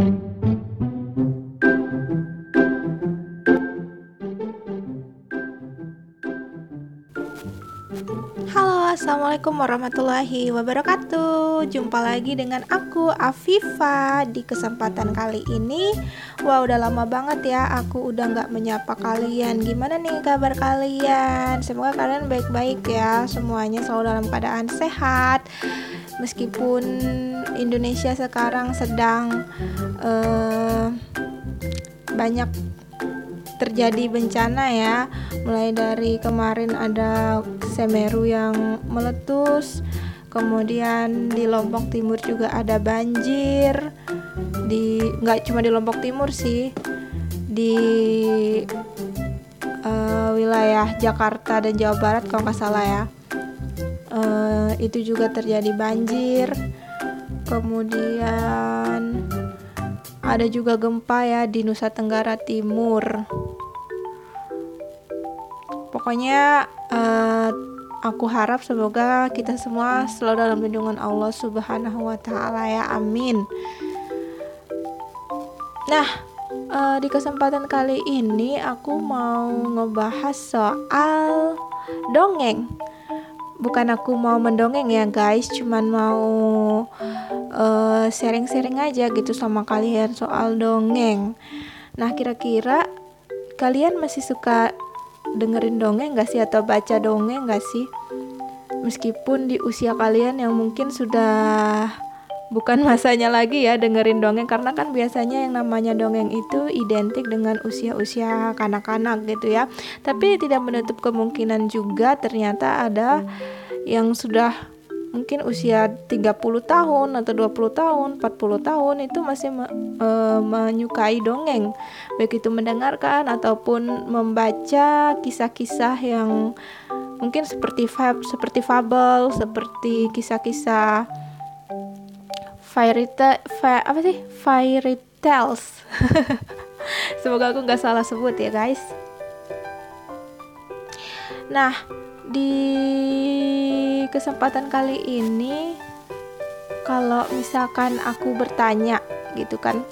thank you assalamualaikum warahmatullahi wabarakatuh. Jumpa lagi dengan aku Afifa di kesempatan kali ini. Wah, udah lama banget ya. Aku udah nggak menyapa kalian. Gimana nih kabar kalian? Semoga kalian baik-baik ya. Semuanya selalu dalam keadaan sehat. Meskipun Indonesia sekarang sedang uh, banyak terjadi bencana ya. Mulai dari kemarin ada Semeru yang meletus kemudian di Lombok Timur juga ada banjir. Di nggak cuma di Lombok Timur sih di uh, wilayah Jakarta dan Jawa Barat kalau nggak salah ya. Uh, itu juga terjadi banjir. Kemudian ada juga gempa ya di Nusa Tenggara Timur. Pokoknya uh, aku harap semoga kita semua selalu dalam lindungan Allah Subhanahu wa taala ya. Amin. Nah uh, di kesempatan kali ini aku mau ngebahas soal dongeng. Bukan aku mau mendongeng ya guys. Cuman mau eh, sharing-sharing uh, aja gitu sama kalian soal dongeng. Nah kira-kira kalian masih suka dengerin dongeng gak sih? Atau baca dongeng gak sih? Meskipun di usia kalian yang mungkin sudah bukan masanya lagi ya dengerin dongeng karena kan biasanya yang namanya dongeng itu identik dengan usia-usia kanak-kanak gitu ya. Tapi tidak menutup kemungkinan juga ternyata ada yang sudah mungkin usia 30 tahun atau 20 tahun, 40 tahun itu masih me, e, menyukai dongeng. Baik itu mendengarkan ataupun membaca kisah-kisah yang mungkin seperti fab, seperti fabel, seperti kisah-kisah fairy tale, apa sih? fairy tales. Semoga aku nggak salah sebut ya, guys. Nah, di kesempatan kali ini kalau misalkan aku bertanya gitu kan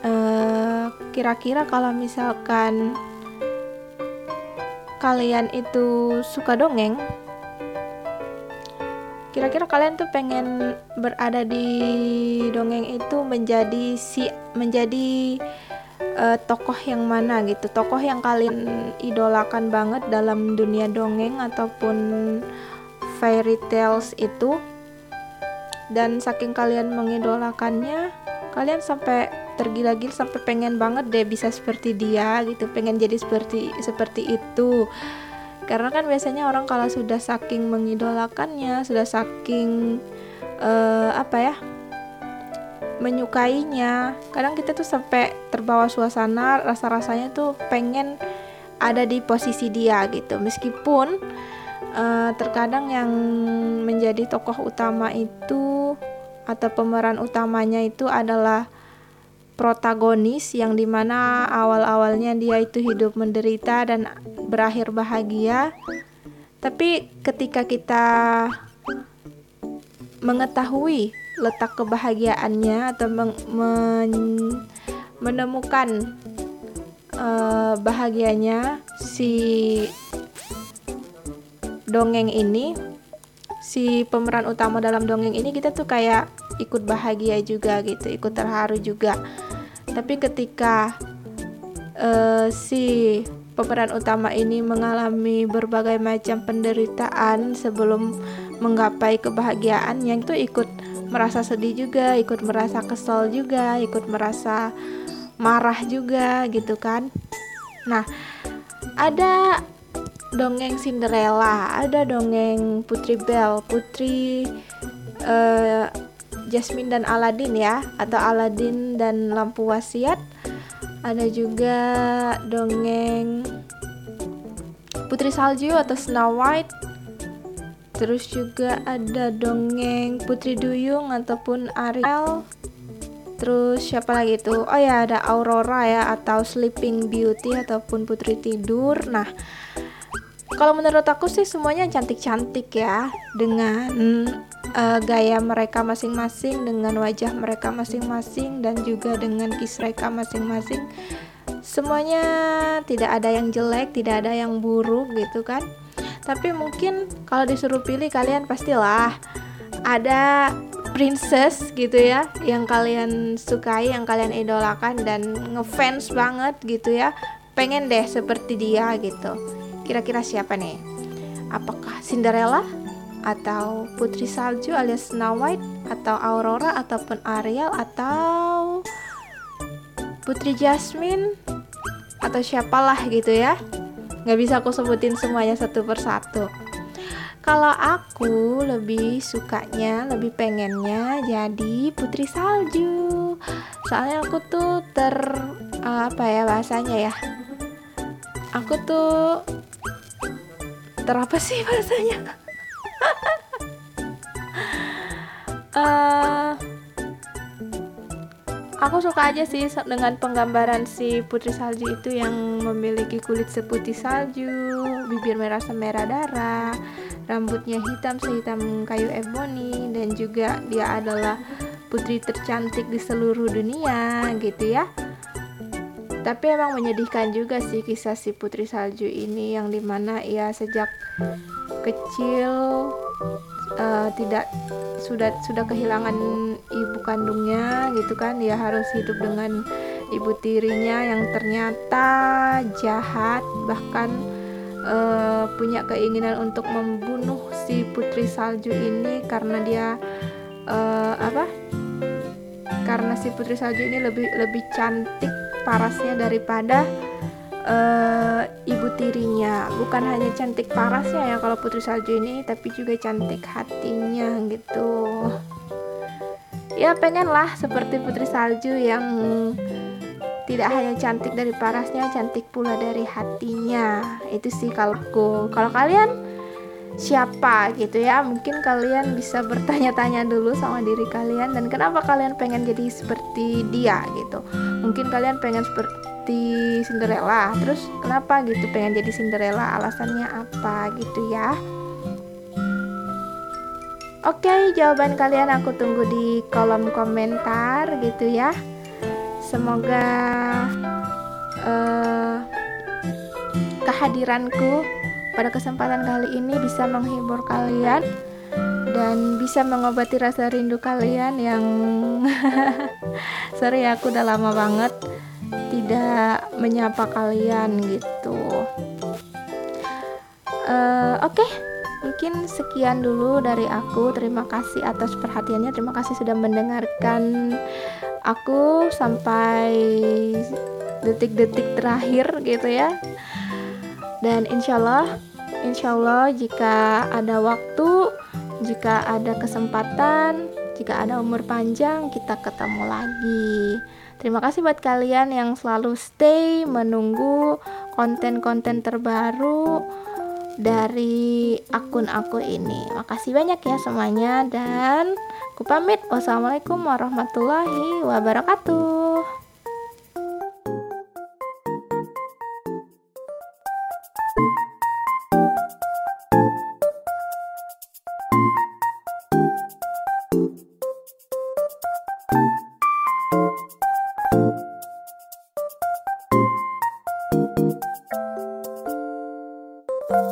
eh, kira-kira kalau misalkan kalian itu suka dongeng kira-kira kalian tuh pengen berada di dongeng itu menjadi si menjadi uh, tokoh yang mana gitu tokoh yang kalian idolakan banget dalam dunia dongeng ataupun fairy tales itu. Dan saking kalian mengidolakannya kalian sampai tergila-gila sampai pengen banget deh bisa seperti dia gitu pengen jadi seperti seperti itu. Karena kan biasanya orang kalau sudah saking mengidolakannya sudah saking uh, apa ya menyukainya. Kadang kita tuh sampai terbawa suasana rasa-rasanya tuh pengen ada di posisi dia gitu. Meskipun uh, terkadang yang menjadi tokoh utama itu atau pemeran utamanya itu adalah protagonis yang di mana awal-awalnya dia itu hidup menderita dan berakhir bahagia. Tapi ketika kita mengetahui letak kebahagiaannya atau men men menemukan uh, bahagianya si dongeng ini si pemeran utama dalam dongeng ini kita tuh kayak ikut bahagia juga gitu ikut terharu juga. Tapi ketika uh, si pemeran utama ini mengalami berbagai macam penderitaan sebelum menggapai kebahagiaan yang itu ikut merasa sedih juga, ikut merasa kesel juga, ikut merasa marah juga gitu kan. Nah, ada dongeng Cinderella, ada dongeng Putri Belle, Putri uh, Jasmine dan Aladin ya, atau Aladin dan Lampu Wasiat. Ada juga dongeng Putri Salju atau Snow White Terus juga ada dongeng Putri Duyung ataupun Ariel. Terus siapa lagi tuh? Oh ya ada Aurora ya atau Sleeping Beauty ataupun Putri Tidur. Nah, kalau menurut aku sih semuanya cantik-cantik ya dengan uh, gaya mereka masing-masing dengan wajah mereka masing-masing dan juga dengan kis mereka masing-masing semuanya tidak ada yang jelek tidak ada yang buruk gitu kan tapi mungkin kalau disuruh pilih kalian pastilah ada princess gitu ya yang kalian sukai yang kalian idolakan dan ngefans banget gitu ya. Pengen deh seperti dia gitu. Kira-kira siapa nih? Apakah Cinderella atau Putri Salju alias Snow White atau Aurora ataupun Ariel atau Putri Jasmine atau siapalah gitu ya nggak bisa aku sebutin semuanya satu persatu kalau aku lebih sukanya, lebih pengennya jadi putri salju. Soalnya aku tuh ter apa ya bahasanya ya? Aku tuh ter apa sih bahasanya? uh, aku suka aja sih dengan penggambaran si putri salju itu yang memiliki kulit seputih salju, bibir merah semerah darah, rambutnya hitam sehitam kayu ebony dan juga dia adalah putri tercantik di seluruh dunia gitu ya. Tapi emang menyedihkan juga sih kisah si putri salju ini yang di mana ia sejak kecil uh, tidak sudah sudah kehilangan ibu kandungnya gitu kan. Dia harus hidup dengan ibu tirinya yang ternyata jahat bahkan uh, punya keinginan untuk membunuh si putri salju ini karena dia uh, apa? Karena si putri salju ini lebih lebih cantik parasnya daripada uh, ibu tirinya. Bukan hanya cantik parasnya ya kalau putri salju ini tapi juga cantik hatinya gitu. Ya pengen lah seperti putri salju yang tidak hanya cantik dari parasnya cantik pula dari hatinya. Itu sih kalau kalau kalian siapa gitu ya? Mungkin kalian bisa bertanya-tanya dulu sama diri kalian. Dan kenapa kalian pengen jadi seperti dia gitu? Mungkin kalian pengen seperti Cinderella. Terus kenapa gitu? Pengen jadi Cinderella? Alasannya apa gitu ya? Oke, jawaban kalian aku tunggu di kolom komentar gitu ya. Semoga uh, kehadiranku pada kesempatan kali ini bisa menghibur kalian dan bisa mengobati rasa rindu kalian yang sorry aku udah lama banget tidak menyapa kalian gitu. Uh, oke okay mungkin sekian dulu dari aku. Terima kasih atas perhatiannya. Terima kasih sudah mendengarkan aku sampai detik-detik terakhir gitu ya. Dan insyaallah insyaallah jika ada waktu jika ada kesempatan jika ada umur panjang kita ketemu lagi Terima kasih buat kalian yang selalu stay menunggu konten-konten terbaru dari akun aku ini. Makasih banyak ya semuanya dan aku pamit. Wassalamualaikum warahmatullahi wabarakatuh.